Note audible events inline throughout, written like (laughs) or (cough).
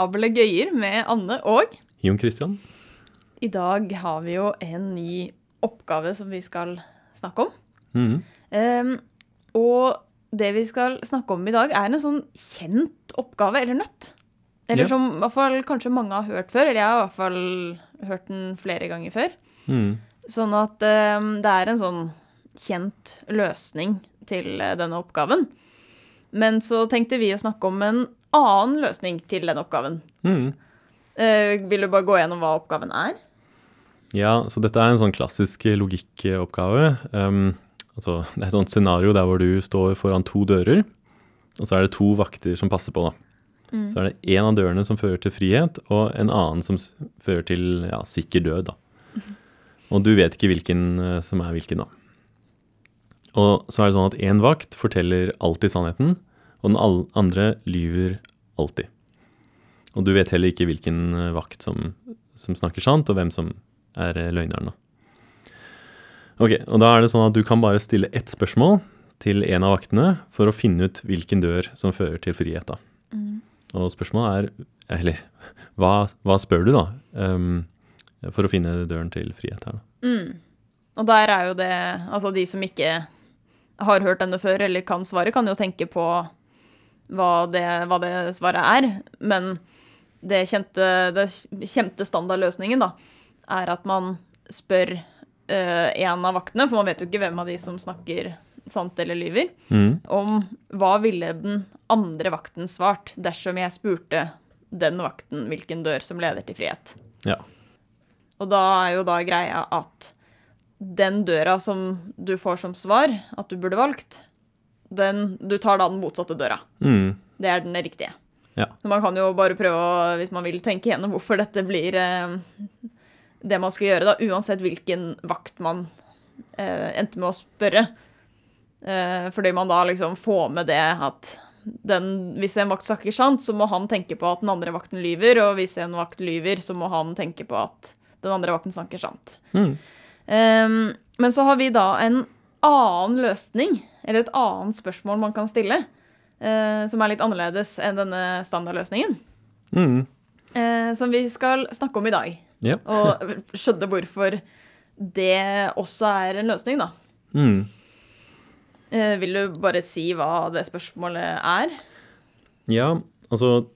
Ablegøyer med Anne og Jon Christian? I dag har vi jo en ny oppgave som vi skal snakke om. Mhm. um, og det vi skal snakke om i dag, er en sånn kjent oppgave, eller nøtt. Eller Ja. som i hvert fall kanskje mange har hørt før, eller jeg har i hvert fall hørt den flere ganger før. Mm. Sånn at um, det er en sånn kjent løsning til eh, denne oppgaven. Men så tenkte vi å snakke om en annen løsning til den oppgaven. Mm. Uh, vil du bare gå gjennom hva oppgaven er? Ja, så dette er en sånn klassisk logikkoppgave. Um, altså, det er et sånt scenario der hvor du står foran to dører, og så er det to vakter som passer på. da. Så er det en av dørene som fører til frihet, og en annen som fører til ja, sikker død. da. Og du vet ikke hvilken eh, som er hvilken, da. Og så er det sånn at én vakt forteller alltid sannheten, og den andre lyver alltid. Og du vet heller ikke hvilken eh, vakt som, som snakker sant, og hvem som er eh, løgneren. da. Ok, og da er det sånn at du kan bare stille ett spørsmål til en av vaktene for å finne ut hvilken dør som fører til frihet. da. Og spørsmålet er Eller hva, hva spør du, da? Um, for å finne døren til frihet her, da. Mm. Og der er jo det Altså, de som ikke har hørt denne før, eller kan svaret, kan jo tenke på hva det, hva det svaret er. Men det kjente, det kjente standardløsningen, da, er at man spør uh, en av vaktene, for man vet jo ikke hvem av de som snakker sant eller lyver, Mm. om hva ville den andre vakten svart dersom jeg spurte den vakten hvilken dør som leder til frihet. Ja. Og da er jo da greia at den døra som du får som svar, at du burde valgt, den, du tar da den motsatte døra. Mm. Det er den riktige. Ja. Så man kan jo bare prøve å, hvis man vil tenke gjennom hvorfor dette blir eh, det man skal gjøre, da, uansett hvilken vakt man eh, endte med å spørre. Eh, fordi man da liksom får med det at den, hvis en vakt snakker sant, så må han tenke på at den andre vakten lyver, og hvis en vakt lyver, så må han tenke på at den andre vakten snakker sant. Mm. Um, men så har vi da en annen løsning, eller et annet spørsmål man kan stille, eh, som er litt annerledes enn denne standardløsningen, Mm. eh, som vi skal snakke om i dag. Ja. Og skjønne hvorfor det også er en løsning, da. Mm. Eh, vil du bare si hva det spørsmålet er? Ja, altså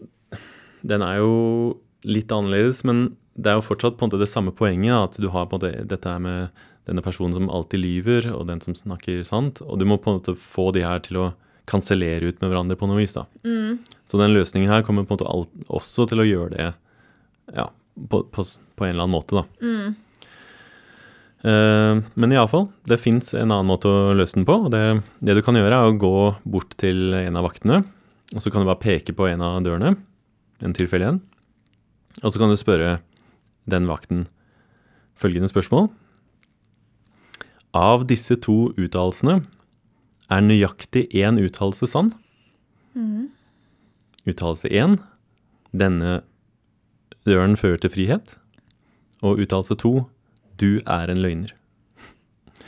Den er jo litt annerledes, men det er jo fortsatt på en måte det samme poenget. At du har på en måte dette her med denne personen som alltid lyver, og den som snakker sant. Og du må på en måte få de her til å kansellere ut med hverandre på noe vis. da. Så den løsningen her kommer på en måte alt, også til å gjøre det ja, på, på, på en eller annen måte, da. Eh, men iallfall, det fins en annen måte å løse den på. og det, det du kan gjøre, er å gå bort til en av vaktene, og så kan du bare peke på en av dørene, en tilfelle en, og så kan du spørre den vakten følgende spørsmål. Av disse to uttalelsene er nøyaktig én uttalelse sann. Uttalelse én denne døren fører til frihet. Og uttalelse to du er en løgner.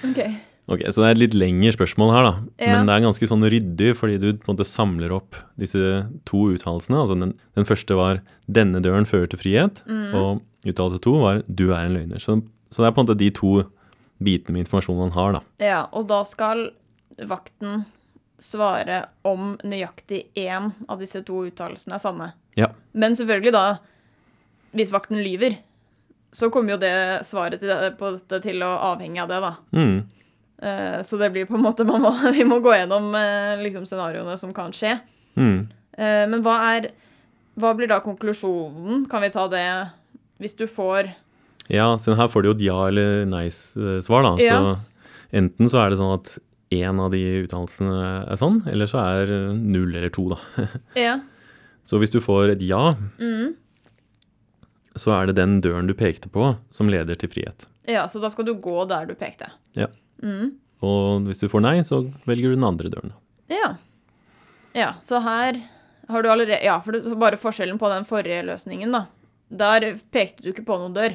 Ok. Ok, Så det er et litt lengre spørsmål her, da. Ja. Men det er ganske sånn ryddig, fordi du på en måte samler opp disse to uttalelsene. Altså den, den første var 'denne døren fører til frihet', Mm. og uttalelse to var 'du er en løgner'. Så, så det er på en måte de to bitene med informasjon han har, da. Ja, og da skal vakten svare om nøyaktig én av disse to uttalelsene er sanne. Ja. Men selvfølgelig da, hvis vakten lyver, så kommer jo det svaret det, på dette til å avhenge av det, da. Mm. Eh, så det blir på en måte man må, (laughs) Vi må gå gjennom eh, liksom scenarioene som kan skje. Mm. Eh, men hva er Hva blir da konklusjonen? Kan vi ta det hvis du får Ja, så her får du jo et ja eller nei-svar, da. Ja. Så enten så er det sånn at én av de uttalelsene er sånn, eller så er null eller to, da. (laughs) Ja. Så hvis du får et ja, Mm. så er det den døren du pekte på, som leder til frihet. ja, så da skal du gå der du pekte. Ja. Mm. Og hvis du får nei, så velger du den andre døren. Ja. Ja, så her har du allerede Ja, for det, så bare forskjellen på den forrige løsningen, da. Der pekte du ikke på noen dør.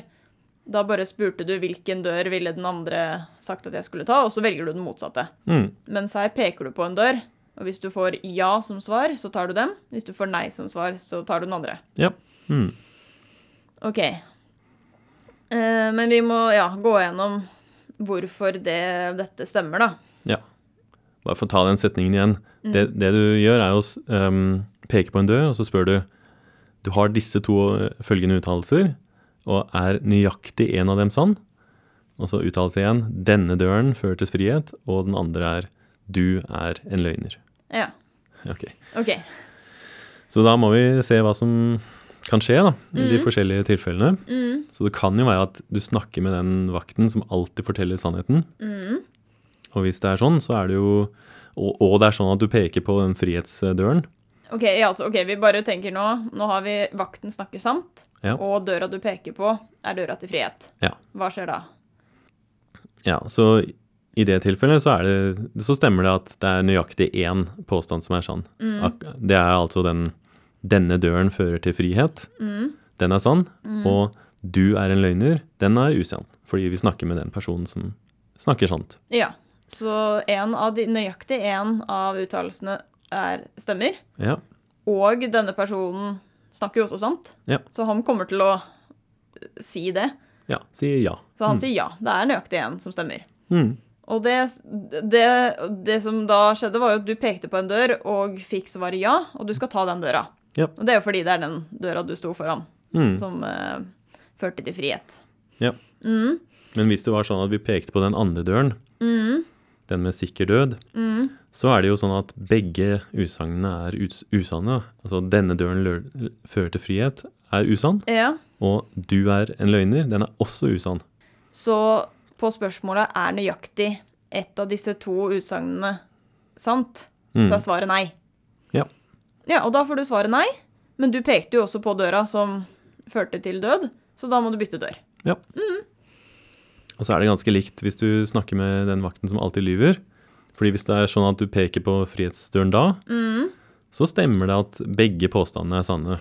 Da bare spurte du hvilken dør ville den andre sagt at jeg skulle ta, og så velger du den motsatte. Mm. Mens her peker du på en dør, Og hvis du får ja som svar, så tar du den. Hvis du får nei som svar, så tar du den andre. Ja. Mm. OK. Eh, men vi må ja, gå gjennom hvorfor det, dette stemmer, da. ja. Bare for å ta den setningen igjen. Det, det du gjør, er å s- ehm, peke på en dør, og så spør du Du har disse to eh, følgende uttalelser, og er nøyaktig en av dem sann? Og så uttales igjen. Denne døren fører til frihet, og den andre er Du er en løgner. Ja. Ok. okay. Så da må vi se hva som kan skje da, i de forskjellige tilfellene. Mm. Så det kan jo være at du snakker med den vakten som alltid forteller sannheten. Mm. Og hvis det er sånn, så er det jo Og, og det er sånn at du peker på den frihetsdøren. OK, ja, altså, ok, vi bare tenker nå Nå har vi vakten snakker sant, Ja. og døra du peker på, er døra til frihet. Ja. Hva skjer da? Ja, så i det tilfellet så, er det, så stemmer det at det er nøyaktig én påstand som er sann. Mm. det er altså den 'denne døren fører til frihet'. Den er sann. Og 'du er en løgner', den er usann. Fordi vi snakker med den personen som snakker sant. Ja. Så en av de, nøyaktig én av uttalelsene er stemmer. Ja. Og denne personen snakker jo også sant, Ja. så han kommer til å si det. ja sier ja. Så han sier ja, det er nøyaktig én som stemmer. Mm. Og det, det, det som da skjedde, var jo at du pekte på en dør og fikk svaret ja, og du skal ta den døra. Ja. Og det er jo fordi det er den døra du sto foran, Mm. som uh, førte til frihet. Ja. Mm. Men hvis det var sånn at vi pekte på den andre døren, Mm. den med sikker død, Mm. Så er det jo sånn at begge utsagnene er us usanne. Altså denne døren fører til frihet er usann, Ja. og du er en løgner, den er også usann. Så på spørsmålet er nøyaktig ett av disse to utsagnene sant, Mm. så er svaret nei. Ja. Ja, og da får du svaret nei, men du pekte jo også på døra som førte til død, så da må du bytte dør. Ja. Og så er det ganske likt hvis du snakker med den vakten som alltid lyver. Fordi hvis det er sånn at du peker på frihetsdøren da, Mm. så stemmer det at begge påstandene er sanne.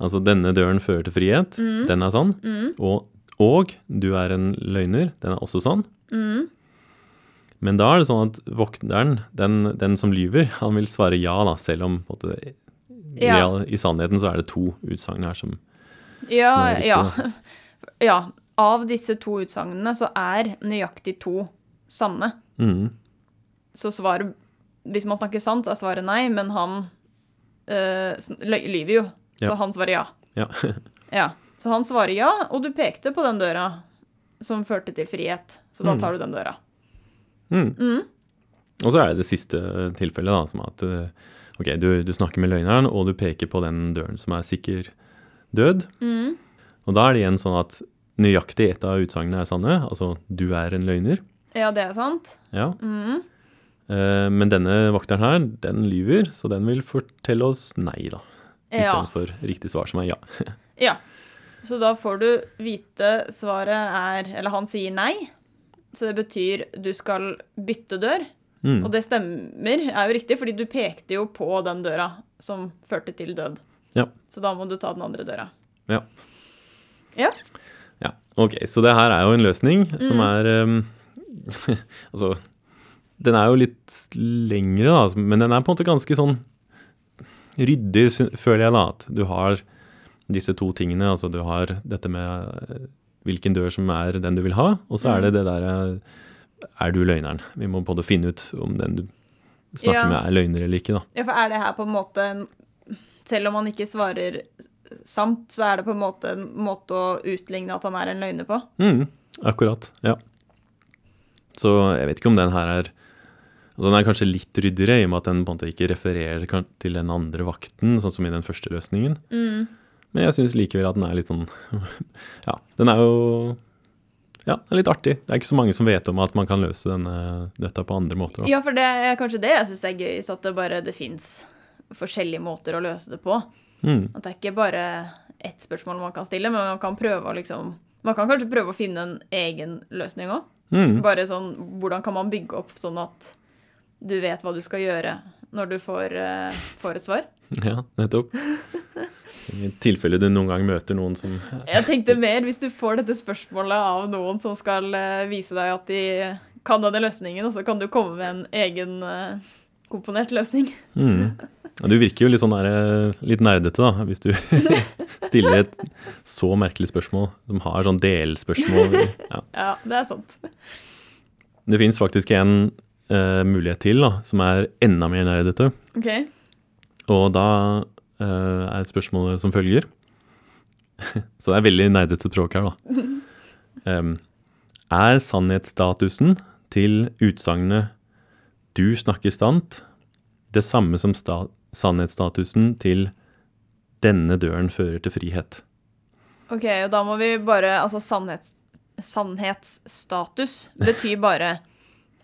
Altså denne døren fører til frihet, Mm. den er sann. Og, og du er en løgner, den er også sann. Mm. Men da er det sånn at vokteren, den, den som lyver, han vil svare ja, da, selv om måte, i, Ja. real- i sannheten så er det to utsagn her som Ja, Som er riktig, ja. (laughs) ja. Av disse to utsagnene så er nøyaktig to sanne. mm, Så svaret Hvis man snakker sant, er svaret nei, men han øh, lyver jo. Så han svarer ja. Ja. (laughs) Ja. Så han svarer ja, og du pekte på den døra som førte til frihet. Så da Mm. tar du den døra. mm. Mm. Og så er det det siste tilfellet, da, som at eh, ok, du, du snakker med løgneren, og du peker på den døren som er sikker død. Mm. Og da er det igjen sånn at nøyaktig ett av utsagnene er sanne, altså du er en løgner. Ja, det er sant. Ja. Mm. Eh, men denne vakteren her, den lyver, så den vil fortelle oss nei, da. Ja. Istedenfor riktig svar, som er ja. (laughs) ja. Så da får du vite svaret er Eller han sier nei. Så det betyr du skal bytte dør. Mm. Og det stemmer, er jo riktig, fordi du pekte jo på den døra som førte til død. Ja. Så da må du ta den andre døra. Ja. Ja. Ja, ok, så det her er jo en løsning som Mm. er um, (laughs) Altså, den er jo litt lengre, da, men den er på en måte ganske sånn ryddig, føler jeg da, at du har disse to tingene. Altså du har dette med eh, hvilken dør som er den du vil ha, og så er det det derre Er du løgneren? Vi må måte finne ut om den du snakker Ja. med er løgner eller ikke, da. Ja, for er det her på en måte Selv om han ikke svarer sant, så er det på en måte en måte å utligne at han er en løgner på? Mm, akkurat, ja. Så jeg vet ikke om den her er altså Den er kanskje litt ryddigere, i og med at den på en måte ikke refererer til den andre vakten, sånn som i den første løsningen. Mm. Men jeg syns likevel at den er litt sånn (laughs) Ja, den er jo Ja, det er litt artig. Det er ikke så mange som vet om at man kan løse denne, dette på andre måter. Da. Ja, for det er kanskje det jeg syns er gøyest, at det bare det fins forskjellige måter å løse det på. Mm, At det er ikke bare ett spørsmål man kan stille, men man kan prøve å liksom Man kan kanskje prøve å finne en egen løsning òg. mm, Bare sånn Hvordan kan man bygge opp sånn at du vet hva du skal gjøre når du får, eh, får et svar? (laughs) ja, nettopp. I tilfelle du noen gang møter noen som Jeg tenkte mer hvis du får dette spørsmålet av noen som skal eh, vise deg at de kan denne løsningen, og så kan du komme med en egen komponert velkomponert løsning. Mm. Du virker jo litt sånn der, eh, litt nerdete, da, hvis du (laughs) stiller et så merkelig spørsmål. De har sånn delspørsmål. (laughs) Ja. Ja, det er sant. Det fins faktisk en eh, mulighet til, da, som er enda mer nær dette. Okay. Og da uh, er spørsmålet som følger (laughs) Så det er veldig nerdete språk her, da. (laughs) Um, er sannhetsstatusen til utsagnet 'du snakker sant' det samme som sta sannhetsstatusen til 'denne døren fører til frihet'? Ok, og da må vi bare Altså, sannhets, sannhetsstatus betyr bare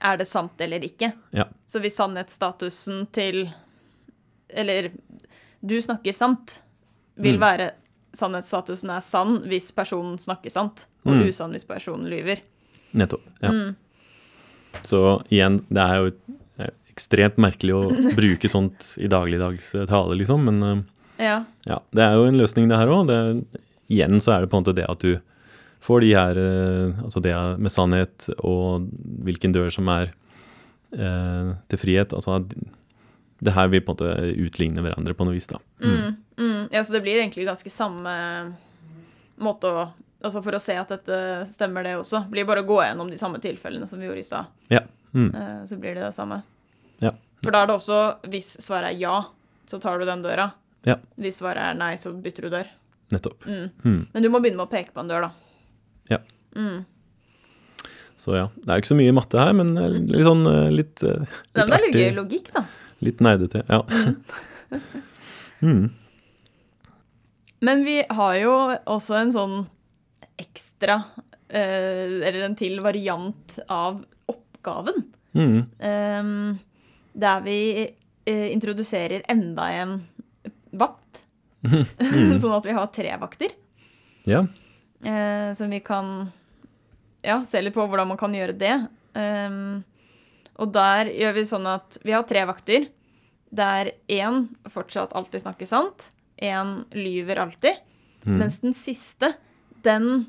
er det sant eller ikke. Ja. Så hvis sannhetsstatusen til Eller du snakker sant, vil Mm. være sannhetsstatusen er sann hvis personen snakker sant, og Mm. usann hvis personen lyver. Nettopp. Ja. Mm. Så igjen, det er jo det er ekstremt merkelig å (laughs) bruke sånt i dagligdags eh, tale, liksom, men eh, Ja. Ja, det er jo en løsning det her òg. Igjen så er det på en måte det at du får de her eh, Altså det med sannhet og hvilken dør som er eh, til frihet. Altså det her vil på en måte utligne hverandre på noe vis, da. Mm, mm. ja, så det blir egentlig ganske samme måte å Altså for å se at dette stemmer, det også. Blir bare å gå gjennom de samme tilfellene som vi gjorde i stad. Ja. Mm. Eh, Så blir det det samme. Ja. For da er det også Hvis svaret er ja, så tar du den døra. Ja. Hvis svaret er nei, så bytter du dør. Nettopp. Mm. Mm. Men du må begynne med å peke på en dør, da. Ja. Mm. Så ja. Det er jo ikke så mye matte her, men eh, litt sånn litt, litt, eh, Men det er litt gøy logikk, da. Litt nerdete. Ja. mm. (laughs) Men vi har jo også en sånn ekstra eh, Eller en til variant av oppgaven. Mm. Ehm, der vi eh, introduserer enda en vakt. (laughs) (laughs) sånn at vi har tre vakter. Ja. Eh, som vi kan ja, se litt på hvordan man kan gjøre det. Um, og der gjør vi sånn at vi har tre vakter. Der én fortsatt alltid snakker sant, én lyver alltid. Mm. Mens den siste, den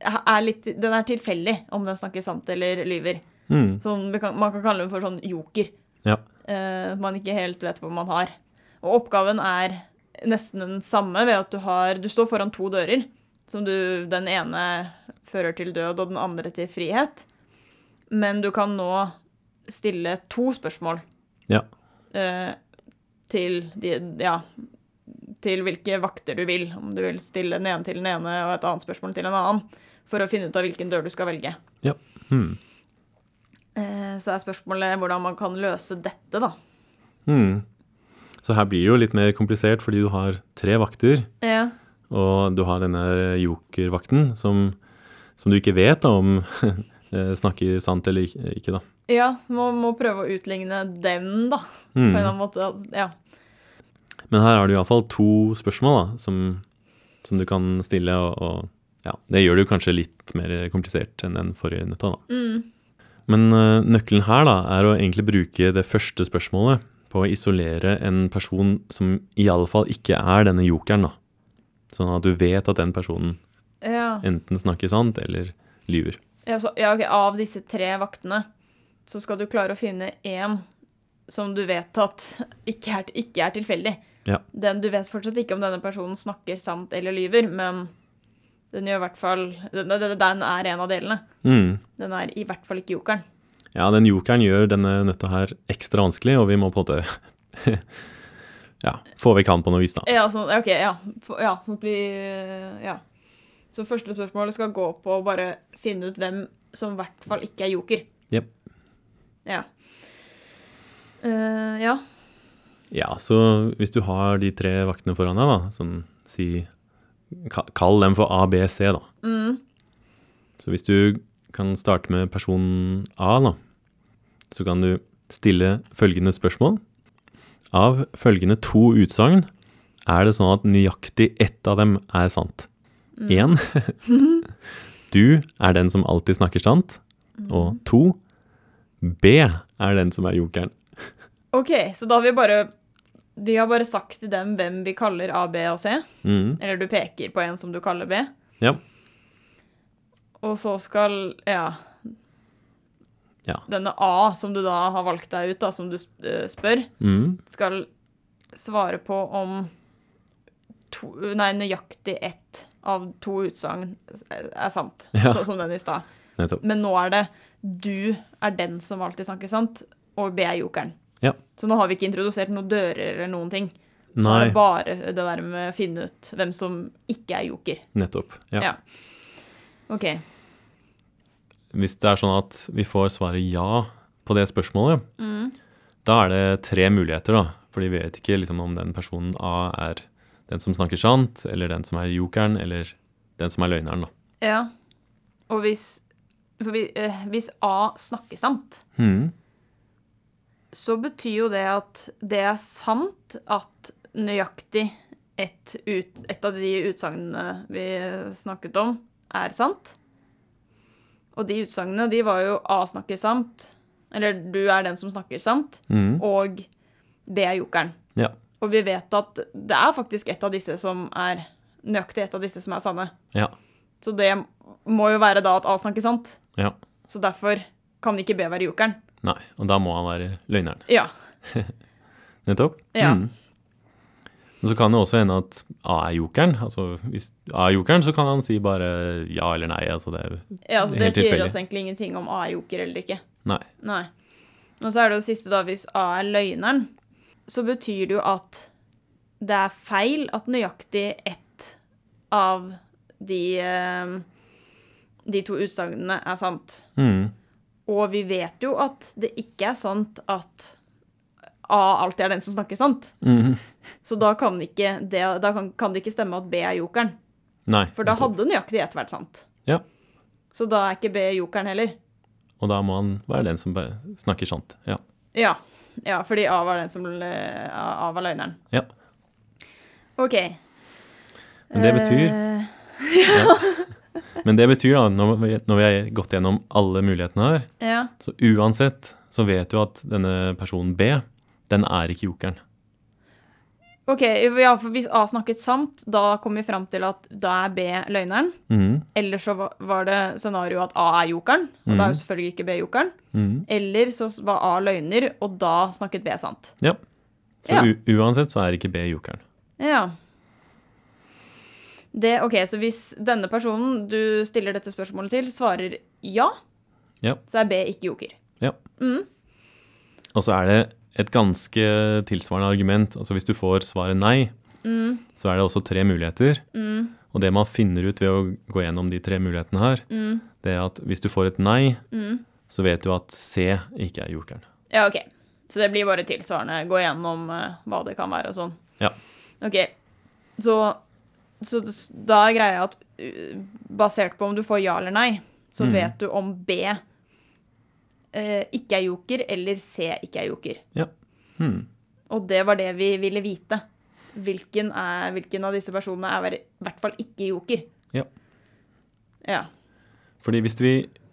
er, litt, den er tilfeldig om den snakker sant eller lyver. Mm. Sånn, man kan kalle den for sånn joker. Ja. Uh, man ikke helt vet hvor man har. Og oppgaven er nesten den samme ved at du har Du står foran to dører. Som du Den ene fører til død, og den andre til frihet. Men du kan nå stille to spørsmål Ja. eh, til de Ja. Til hvilke vakter du vil. Om du vil stille den ene til den ene og et annet spørsmål til en annen. For å finne ut av hvilken dør du skal velge. Mm. Eh, så er spørsmålet hvordan man kan løse dette, da. Hmm. Så her blir det jo litt mer komplisert fordi du har tre vakter. Ja. Og du har denne jokervakten som, som du ikke vet da, om (laughs) eh, snakker sant eller ikke, da. Ja, man må prøve å utligne den, da. På en Mm. eller annen måte. Ja. Men her har du iallfall to spørsmål da, som, som du kan stille, og, og ja, det gjør det jo kanskje litt mer komplisert enn den forrige nøtta. da. Mm. Men eh, nøkkelen her da, er å egentlig bruke det første spørsmålet på å isolere en person som iallfall ikke er denne jokeren. da. Sånn at du vet at den personen Ja. enten snakker sant eller lyver. Ja, så, ja, ok, Av disse tre vaktene så skal du klare å finne én som du vet at ikke er, ikke er tilfeldig. Ja. Den, du vet fortsatt ikke om denne personen snakker sant eller lyver, men den gjør i hvert fall Den, den, er en av delene. Mm. Den er i hvert fall ikke jokeren. Ja, den jokeren gjør denne nøtta her ekstra vanskelig, og vi må på en måte ja, få vi han på noe vis, da. Ja, sånn, ok, ja. Ja. Sånn at vi Ja. Så første spørsmålet skal gå på å bare finne ut hvem som i hvert fall ikke er joker. Yep. Ja. Uh, ja. Ja, så hvis du har de tre vaktene foran deg, da, sånn si Kall dem for A, B, C, da. Mm. Så hvis du kan starte med person A, da, så kan du stille følgende spørsmål. Av følgende to utsagn er det sånn at nøyaktig ett av dem er sant. Én (laughs) Du er den som alltid snakker sant. Og to B er den som er jokeren. OK, så da har vi bare Vi har bare sagt til dem hvem vi kaller A, B og C. Mm. Eller du peker på en som du kaller B. Ja. Og så skal Ja. Ja. denne A, som du da har valgt deg ut, da, som du eh, spør, Mm. skal svare på om to, nei, nøyaktig ett av to utsagn er sant, Ja. sånn som den i stad. Men nå er det du er den som alltid snakker sant, og B er jokeren. Ja. Så nå har vi ikke introdusert noen dører eller noen ting. Nei, det bare det der med å finne ut hvem som ikke er joker. nettopp. Ja. Ja. OK. Hvis det er sånn at vi får svaret ja på det spørsmålet, Mm. da er det tre muligheter, da. For de vet ikke liksom, om den personen A er den som snakker sant, eller den som er jokeren, eller den som er løgneren, da. Ja. Og hvis, vi, eh, hvis A snakker sant, mm. så betyr jo det at det er sant at nøyaktig ett ut, et av de utsagnene vi snakket om, er sant. Og de utsagnene, de var jo A snakker sant, eller du er den som snakker sant, mm. og B er jokeren. Ja. Og vi vet at det er faktisk et av disse som er nøyaktig et av disse som er sanne. Ja. Så det må jo være da at A snakker sant. Ja. Så derfor kan ikke B være jokeren. Nei, og da må han være løgneren. Ja. (laughs) Nettopp. Ja. Mhm. Men så kan det også hende at A er jokeren. Altså hvis A er jokeren, så kan han si bare ja eller nei. Altså det er ja altså, det sier tilfeldig. oss egentlig ingenting om A er joker eller ikke. Nei. Nei. Og så er det jo siste, da, hvis A er løgneren, så betyr det jo at det er feil at nøyaktig ett av de, eh, de to utsagnene er sant. Mm. Og vi vet jo at det ikke er sant at A alltid er den som snakker sant. Mhm. Så da kan, ikke det, da kan, kan det ikke stemme at B er jokeren. Nei. For da hadde nøyaktig ett vært sant. Ja. Så da er ikke B jokeren heller. Og da må han være den som snakker sant. Ja. Ja. ja fordi A var den som eh, A var løgneren. Ja. OK. Men det betyr Eh, (laughs) Men det betyr da, når vi, når vi har gått gjennom alle mulighetene her, ja. så uansett så vet du at denne personen B, den er ikke jokeren. OK, ja, for hvis A snakket sant, da kom vi fram til at da er B løgneren. Mm. Eller så var det scenarioet at A er jokeren, og da er jo Mhm. selvfølgelig ikke B jokeren. Mm. Eller så var A løgner, og da snakket B sant. Ja. Så Ja. uansett så er ikke B jokeren. Ja. Det, ok, Så hvis denne personen du stiller dette spørsmålet til, svarer ja, Ja. så er B ikke joker. Ja. Og så er det et ganske tilsvarende argument. Altså hvis du får svaret nei, Mm, så er det også tre muligheter. mm, Og det man finner ut ved å gå gjennom de tre mulighetene her, mm, det er at hvis du får et nei, mm. så vet du at C ikke er jokeren. Ja, ok. Så det blir bare tilsvarende. Gå gjennom uh, hva det kan være og sånn. Ja. Ok. Så, så da er greia at uh, basert på om du får ja eller nei, så Mhm. vet du om B eh, ikke er joker, eller C ikke er joker. Hmm. Og det var det vi ville vite. Hvilken, er, hvilken av disse personene er i hvert fall ikke joker. Ja. Ja. Fordi hvis vi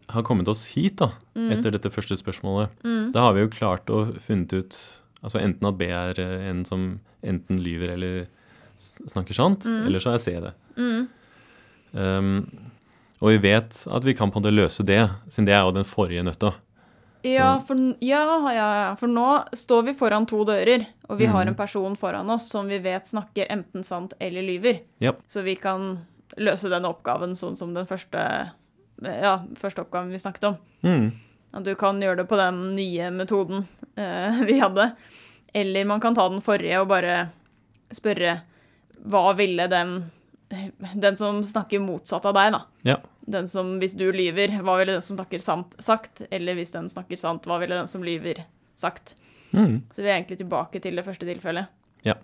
har kommet oss hit da, Mm. etter dette første spørsmålet, da har vi jo klart å funnet ut altså enten at B er eh, en som enten lyver eller snakker sant, eller så er C det. Mm. Um, og vi vet at vi kan på en måte løse det, siden det er jo den forrige nøtta. Ja, for, ja, ja, for nå står vi foran to dører, og vi har Mhm. en person foran oss som vi vet snakker enten sant eller lyver. Yep. Så vi kan løse den oppgaven sånn som den første, ja, første oppgaven vi snakket om. Mm. Du kan gjøre det på den nye metoden eh, vi hadde. Eller man kan ta den forrige og bare spørre hva ville den, den som snakker motsatt av deg, da. Ja. Den som, hvis du lyver, hva ville den som snakker sant sagt? Eller hvis den snakker sant, hva ville den som lyver sagt? Mm. Så vi er egentlig tilbake til det første tilfellet. Ja.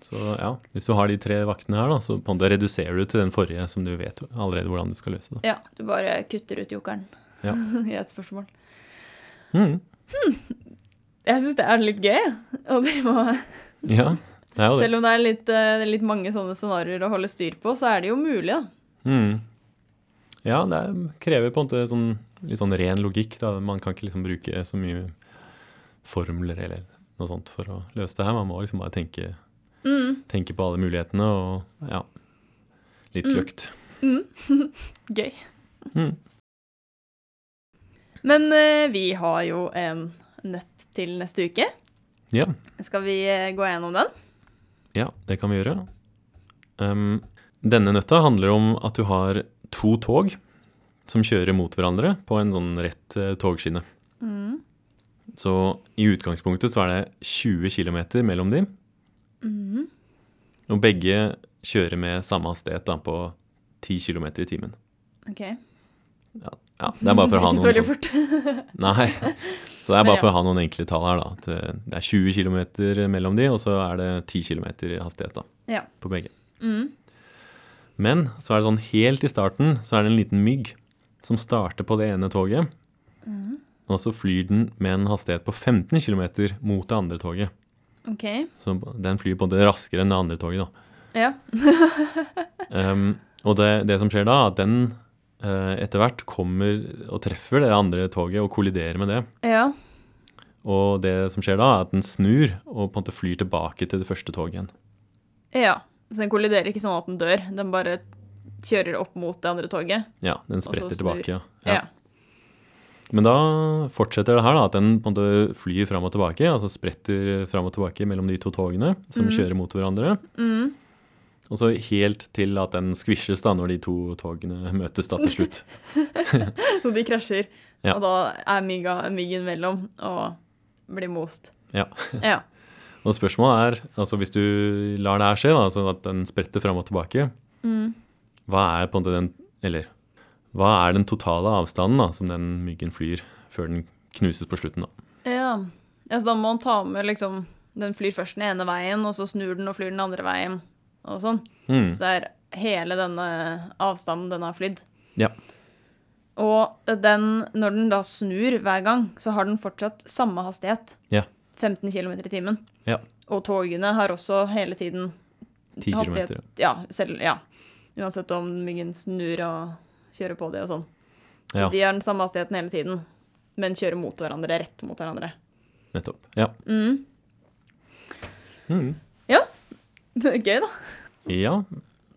Så ja, hvis du har de tre vaktene her, da, så på en måte reduserer du til den forrige som du vet allerede hvordan du skal løse. Da. Ja, du bare kutter ut jokeren Ja. (laughs) i et spørsmål. Mm. Jeg syns det er litt gøy. å drive må, Ja, selv om det er litt, eh, litt mange sånne scenarioer å holde styr på, så er det jo mulig, da. Mm. Ja, det er, krever på en måte sånn, litt sånn ren logikk. Da. Man kan ikke liksom bruke så mye formler eller noe sånt for å løse det her. Man må liksom bare tenke, Mm. tenke på alle mulighetene og ja, litt Mm. kløkt. (laughs) Gøy. Mm. Men eh, vi har jo en nøtt til neste uke. Ja, Skal vi eh, gå gjennom den? Ja, det kan vi gjøre. Um, denne nøtta handler om at du har to tog som kjører mot hverandre på en sånn rett eh, togskinne. Mm. Så i utgangspunktet så er det 20 km mellom de, Mm. og begge kjører med samme hastighet da, på 10 km i timen. OK. Ja, det er bare for å ha (laughs) Ikke så veldig sånn, fort. (laughs) Nei, så det er bare for å ha noen enkle tall her da. At eh, det er 20 km mellom de, og så er det 10 km hastighet da, Ja. på begge. Mm. Men så er det sånn helt i starten så er det en liten mygg som starter på det ene toget. Og så flyr den med en hastighet på 15 km mot det andre toget. OK. Så den flyr både raskere enn det andre toget, da. Ja. Um, (laughs) og det, det som skjer da, er at den etter hvert kommer og treffer det andre toget og kolliderer med det. Ja. Og det som skjer da, er at den snur og på en måte flyr tilbake til det første toget igjen. ja. Så den kolliderer ikke sånn at den dør. Den bare kjører opp mot det andre toget. Ja, den spretter tilbake. Ja. Ja. Men da fortsetter det her, da, at den på en måte flyr fram og tilbake. Altså spretter fram og tilbake mellom de to togene som mm. kjører mot hverandre. Mm. Og så helt til at den skvisjes da, når de to togene møtes da til slutt. (laughs) Så de krasjer. Ja. Og da er mygga, myggen mellom og blir most. Ja. Ja. (laughs) Og spørsmålet er, altså hvis du lar det her skje, da, sånn at den spretter fram og tilbake, Mm. hva er på en måte den Eller hva er den totale avstanden da, som den myggen flyr før den knuses på slutten? da? Ja. altså da må man ta med liksom Den flyr først den ene veien, og så snur den og flyr den andre veien, og sånn. Mm. Så det er hele denne avstanden den har flydd. Ja. Og den, når den da snur hver gang, så har den fortsatt samme hastighet. Ja. 15 km i timen. Ja. Og togene har også hele tiden 10 hastighet. Ja, selv, ja. Uansett om myggen snur og kjører på det og sånn. Så Ja, De har den samme hastigheten hele tiden, men kjører mot hverandre, rett mot hverandre. nettopp. Ja. Mm. Mm. (laughs) Det er gøy, da. ja.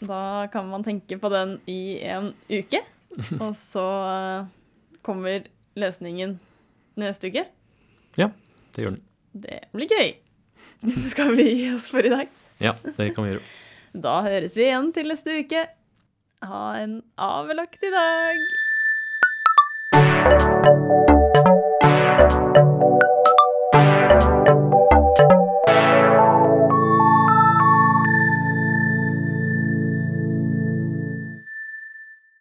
Da kan man tenke på den i en uke, (laughs) og så eh, kommer løsningen neste uke. Ja, Det gjør den. Det blir gøy. Skal vi gi oss for i dag? Ja, det kan vi gjøre. (laughs) Da høres vi igjen til neste uke. Ha en avlagt i dag.